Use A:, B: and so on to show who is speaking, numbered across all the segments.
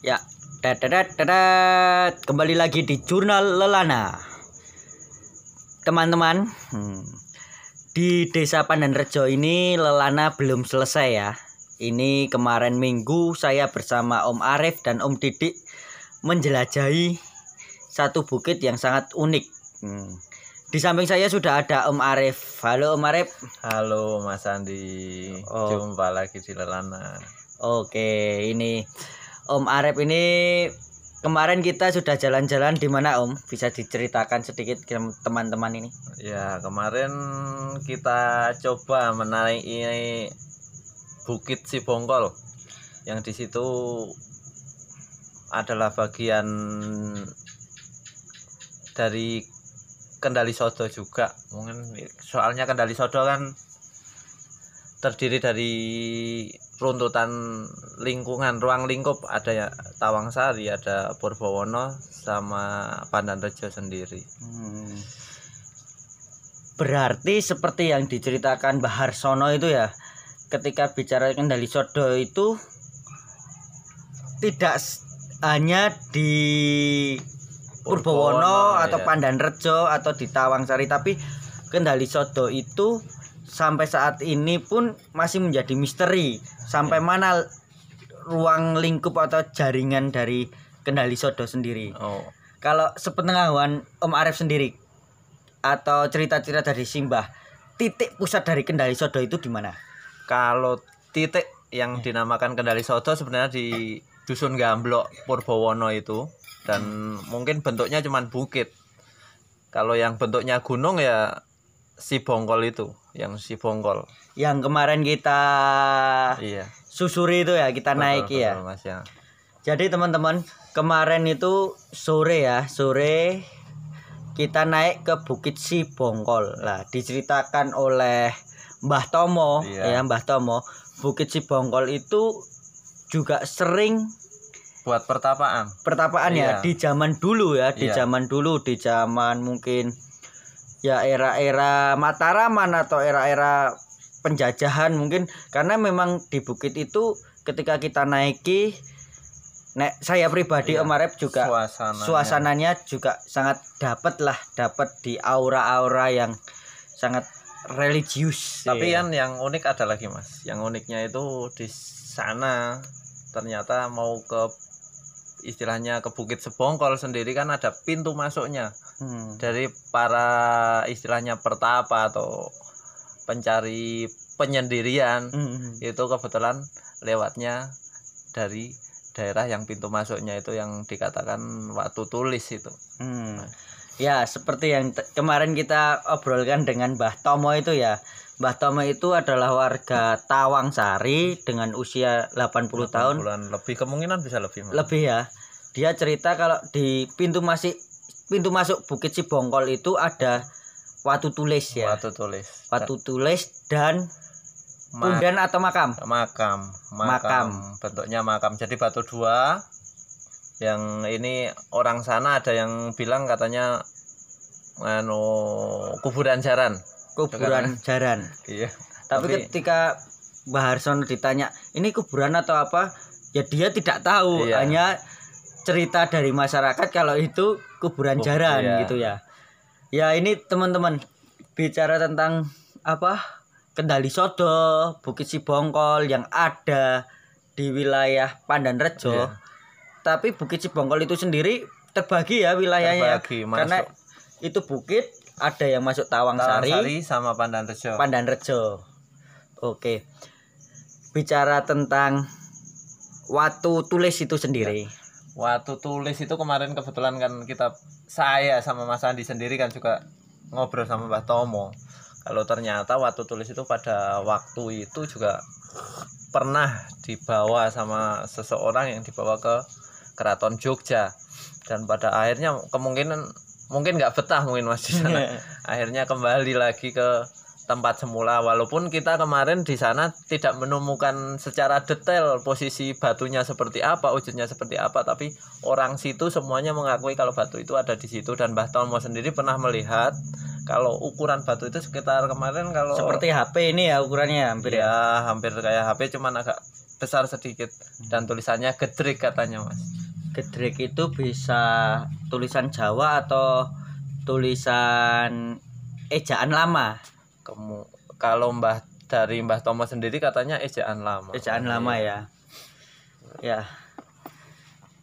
A: Ya, dadat kembali lagi di Jurnal Lelana. Teman-teman, hmm, di Desa Pandanrejo ini Lelana belum selesai ya. Ini kemarin Minggu saya bersama Om Arif dan Om Didik menjelajahi satu bukit yang sangat unik. Hmm. Di samping saya sudah ada Om Arif. Halo Om Arif.
B: Halo Mas Andi,
A: Oh.
B: jumpa lagi di Lelana.
A: Oke, ini Om Arif ini kemarin kita sudah jalan-jalan di mana Om? Bisa diceritakan sedikit ke teman-teman ini?
B: Ya kemarin kita coba menaiki Bukit Sibongkol yang di situ adalah bagian dari Kendali Sodo juga. Mungkin soalnya Kendali Sodo kan terdiri dari runtutan lingkungan ruang lingkup ada ya Tawangsari, ada Purbowono sama Pandanrejo sendiri.
A: Hmm. Berarti seperti yang diceritakan Bahar Sono itu ya, ketika bicara kendali sodo itu tidak hanya di Purbowono
B: Purbowono,
A: atau
B: ya.
A: Pandanrejo atau di Tawangsari, tapi kendali sodo itu sampai saat ini pun masih menjadi misteri. Sampai mana ruang lingkup atau jaringan dari kendali sodo sendiri.
B: Oh,
A: Kalau sepengetahuan Om Arif sendiri atau cerita-cerita dari Simbah, titik pusat dari kendali sodo itu di mana?
B: kalau titik yang dinamakan Kendali Sodo sebenarnya di dusun Gamblok Purbowono itu dan mungkin bentuknya cuman bukit. Kalau yang bentuknya gunung ya si bongkol itu, yang si bongkol.
A: Yang kemarin kita
B: Iya.
A: susuri itu ya, kita
B: betul,
A: naiki ya.
B: betul, Mas ya.
A: Jadi teman-teman, kemarin itu sore ya, sore kita naik ke Bukit Sibongkol. Lah, diceritakan oleh Mbah Tomo
B: Iya.
A: ya, Mbah Tomo, Bukit Sibongkol itu juga sering
B: Buat pertapaan.
A: pertapaan ya
B: Iya.
A: di zaman dulu ya di
B: Iya.
A: zaman dulu di zaman mungkin ya era-era Mataraman atau era-era penjajahan mungkin karena memang di bukit itu ketika kita naiki nek saya pribadi
B: Iya.
A: Om Arif juga
B: Suasananya.
A: suasananya juga sangat dapat lah dapat di aura-aura yang sangat religius
B: Tapi
A: ya.
B: kan yang unik ada lagi mas. Yang uniknya itu di sana ternyata mau ke istilahnya ke Bukit Sebongkol sendiri kan ada pintu masuknya
A: Hmm.
B: dari para istilahnya pertapa atau pencari penyendirian
A: Hmm.
B: itu kebetulan lewatnya dari daerah yang pintu masuknya itu yang dikatakan Watu Tulis itu.
A: Hmm. Ya, seperti yang kemarin kita obrolkan dengan Mbah Tomo itu ya. Mbah Tomo itu adalah warga Tawangsari dengan usia 80 tahun
B: Bulan lebih kemungkinan bisa lebih. Mas.
A: lebih ya. Dia cerita kalau di pintu masuk pintu masuk Bukit Sibongkol itu ada watu tulis ya.
B: Watu Tulis.
A: Watu tulis dan
B: Ma-
A: pundan atau makam.
B: makam,
A: Makam.
B: makam bentuknya makam jadi batu dua yang ini orang sana ada yang bilang katanya anu kuburan jaran
A: Kuburan jaran.
B: iya
A: Tapi,
B: Tapi-
A: ketika Mbah Harsono ditanya, "Ini kuburan atau apa?" Ya dia tidak tahu,
B: Iya.
A: hanya cerita dari masyarakat kalau itu kuburan
B: Kub-
A: jaran
B: iya.
A: gitu ya. Ya ini teman-teman bicara tentang apa? Kendali Sodo, Bukit Sibongkol yang ada di wilayah Pandanrejo.
B: Iya.
A: Tapi Bukit Sibongkol itu sendiri terbagi ya wilayahnya.
B: Terbagi,
A: Karena
B: masuk.
A: itu bukit ada yang masuk Tawangsari,
B: Tawangsari sama Pandanrejo
A: Pandanrejo. Oke. Bicara tentang watu tulis itu sendiri.
B: Waktu tulis itu kemarin kebetulan kan kita saya sama Mas Andi sendiri kan juga ngobrol sama Mbah Tomo. Kalau ternyata waktu tulis itu pada waktu itu juga pernah dibawa sama seseorang yang dibawa ke keraton Jogja. Dan pada akhirnya kemungkinan mungkin nggak betah mungkin mas di sana. Akhirnya kembali lagi ke tempat semula. Walaupun kita kemarin di sana tidak menemukan secara detail posisi batunya seperti apa wujudnya seperti apa tapi orang situ semuanya mengakui kalau batu itu ada di situ. Dan Mbah Tomo sendiri pernah melihat kalau ukuran batu itu sekitar kemarin kalau
A: Seperti HP ini ya ukurannya hampir ya.
B: ya hampir kayak HP cuman agak besar sedikit. Dan tulisannya gedrik katanya mas
A: Gedrek itu bisa tulisan Jawa atau tulisan ejaan lama.
B: Kemu kalau mbah dari mbah Tomo sendiri katanya ejaan lama
A: Ejaan lama ya. Ya.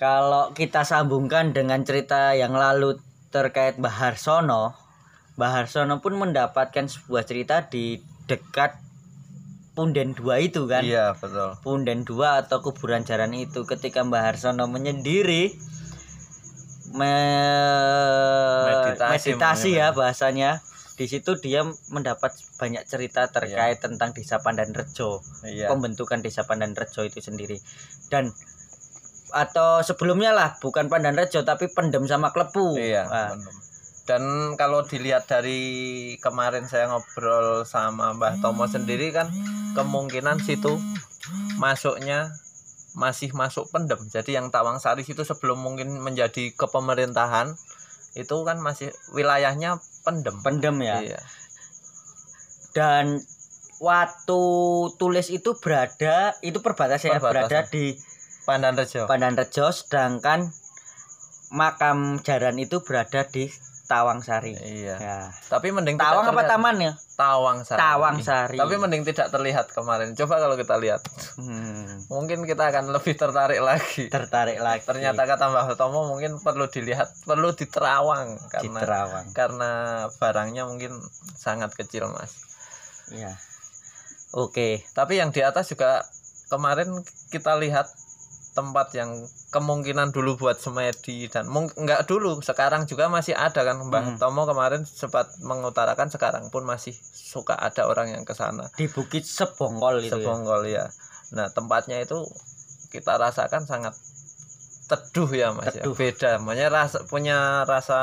A: Kalau kita sambungkan dengan cerita yang lalu terkait Mbah Harsono, Mbah Harsono pun mendapatkan sebuah cerita di dekat Punden 2 itu kan.
B: iya betul.
A: Punden 2 atau kuburan jaran itu ketika Mbah Harsono menyendiri me-
B: Meditasi
A: meditasi ya bahasanya. Di situ dia mendapat banyak cerita terkait tentang desa Pandan Rejo
B: iya.
A: pembentukan desa Pandan Rejo itu sendiri. Dan atau sebelumnya lah bukan Pandan Rejo tapi Pendem sama Klepu.
B: Iya.
A: Nah.
B: Dan kalau dilihat dari kemarin saya ngobrol sama Mbah Tomo sendiri kan kemungkinan situ masuknya masih masuk pendem. Jadi yang Tawang Sari itu sebelum mungkin menjadi kepemerintahan itu kan masih wilayahnya pendem.
A: Pendem ya
B: Iya.
A: dan waktu tulis itu berada itu perbatasan ya,
B: Perbatasan.
A: berada di
B: Pandan Rejo.
A: Pandan Rejo sedangkan makam jaran itu berada di Tawang Sari.
B: Iya.
A: Ya.
B: Tapi mending
A: Tawang apa
B: terlihat.
A: taman ya?
B: Tawang Sari.
A: Tawang Sari.
B: Tapi mending tidak terlihat kemarin. Coba kalau kita lihat.
A: Hmm,
B: Mungkin kita akan lebih tertarik lagi.
A: tertarik lagi.
B: ternyata kata Mbah Tomo mungkin perlu dilihat perlu diterawang
A: di
B: karena
A: Terawang.
B: karena barangnya mungkin sangat kecil mas
A: Ya. Oke.
B: tapi yang di atas juga kemarin kita lihat tempat yang kemungkinan dulu buat semedi dan enggak dulu sekarang juga masih ada kan Mbah
A: Hmm.
B: Tomo kemarin sempat mengutarakan sekarang pun masih suka ada orang yang ke sana
A: Di Bukit Sebongkol itu. ya.
B: Sebonggol ya. Nah tempatnya itu kita rasakan sangat teduh ya mas
A: Teduh.
B: ya beda makanya rasa punya rasa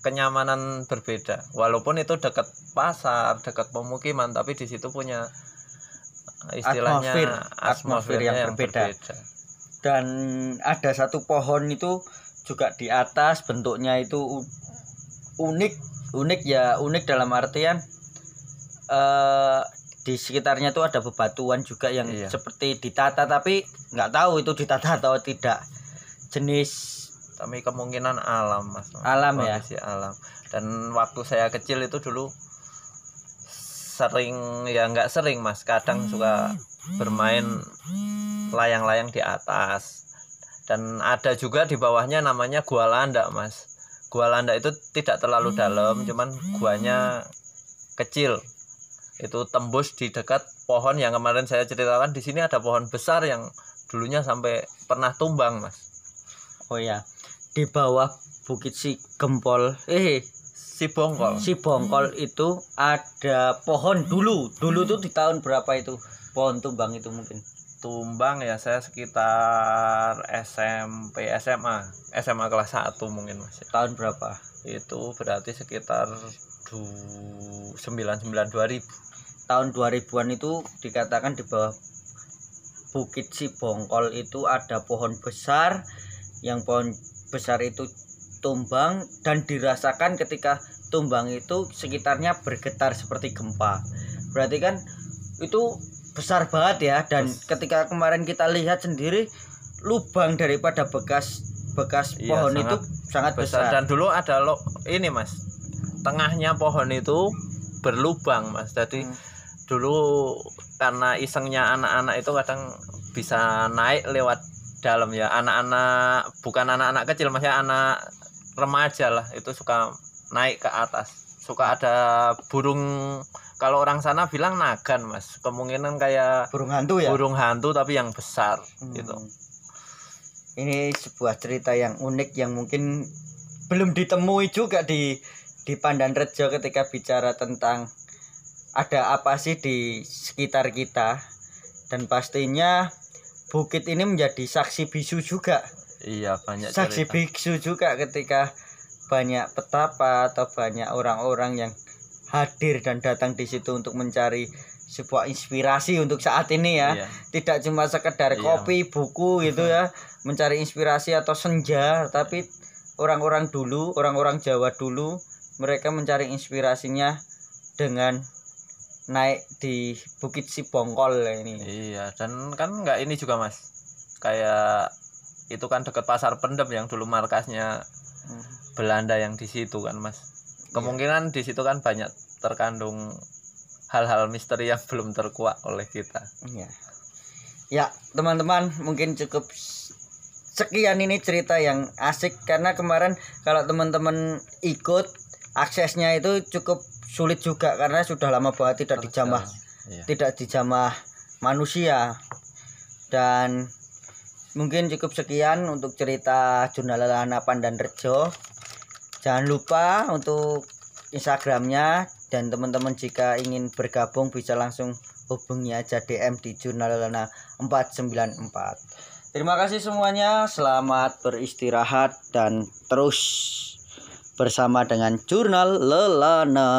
B: kenyamanan berbeda walaupun itu dekat pasar dekat pemukiman tapi di situ punya istilahnya
A: Atmosfer. Atmosfer yang berbeda. Dan ada satu pohon itu juga di atas bentuknya itu unik, unik ya unik dalam artian eh di sekitarnya tuh ada bebatuan juga yang
B: Iya.
A: seperti ditata tapi nggak tahu itu ditata atau tidak. Jenis
B: tapi kemungkinan alam mas.
A: Alam ya?
B: Kondisi alam. Dan waktu saya kecil itu dulu sering ya nggak sering mas. Kadang suka bermain layang-layang di atas. Dan ada juga di bawahnya namanya gua landak mas. Gua landak itu tidak terlalu dalam cuman guanya kecil. Itu tembus di dekat pohon yang kemarin saya ceritakan. Di sini ada pohon besar yang dulunya sampai pernah tumbang mas.
A: Oh ya di bawah bukit si gempol. Eh
B: si bongkol.
A: Si bongkol itu ada pohon dulu. Dulu tuh di tahun berapa itu? Pohon tumbang itu mungkin.
B: Tumbang ya saya sekitar SMP SMA SMA kelas 1 mungkin mas.
A: Tahun berapa?
B: Itu berarti sekitar du 99 2000
A: tahun 2000-an itu dikatakan di bawah bukit si bongkol itu ada pohon besar. Yang pohon besar itu tumbang dan dirasakan ketika tumbang itu sekitarnya bergetar seperti gempa. Berarti kan itu besar banget ya dan
B: Bes-
A: ketika kemarin kita lihat sendiri lubang daripada bekas bekas
B: Iya,
A: pohon
B: sangat
A: itu sangat
B: besar.
A: besar,
B: dan dulu ada lo ini mas. Tengahnya pohon itu berlubang mas. Jadi
A: Hmm.
B: dulu karena isengnya anak-anak itu kadang bisa naik lewat dalam ya. Anak-anak bukan anak-anak kecil mas ya anak remaja lah. Itu suka naik ke atas. Suka ada burung kalau orang sana bilang nagan mas. Kemungkinan kayak
A: burung hantu ya?
B: burung hantu tapi yang besar
A: Hmm.
B: gitu.
A: Ini sebuah cerita yang unik yang mungkin belum ditemui juga di di Pandan Rejo ketika bicara tentang ada apa sih di sekitar kita. Dan pastinya bukit ini menjadi saksi bisu juga.
B: Iya banyak
A: saksi
B: cerita.
A: biksu juga ketika banyak petapa atau banyak orang-orang yang hadir dan datang di situ untuk mencari sebuah inspirasi untuk saat ini ya
B: Iya.
A: tidak cuma sekedar
B: Iya.
A: kopi buku gitu ya mencari inspirasi atau senja tapi orang-orang dulu orang-orang Jawa dulu mereka mencari inspirasinya dengan naik di Bukit Sibongkol ini.
B: Iya, dan kan nggak ini juga mas, kayak itu kan deket pasar pendem yang dulu markasnya
A: Hmm.
B: Belanda yang di situ kan mas. Kemungkinan di situ kan banyak terkandung hal-hal misteri yang belum terkuak oleh kita.
A: Iya. Ya, teman-teman, mungkin cukup sekian ini cerita yang asik karena kemarin kalau teman-teman ikut aksesnya itu cukup sulit juga karena sudah lama banget tidak dijamah
B: Iya.
A: tidak dijamah manusia dan mungkin cukup sekian untuk cerita jurnal Lelana Pandan Rejo jangan lupa untuk Instagramnya dan teman-teman jika ingin bergabung bisa langsung hubungi aja DM di jurnal Lelana 494 terima kasih semuanya. Selamat beristirahat dan terus bersama dengan jurnal Lelana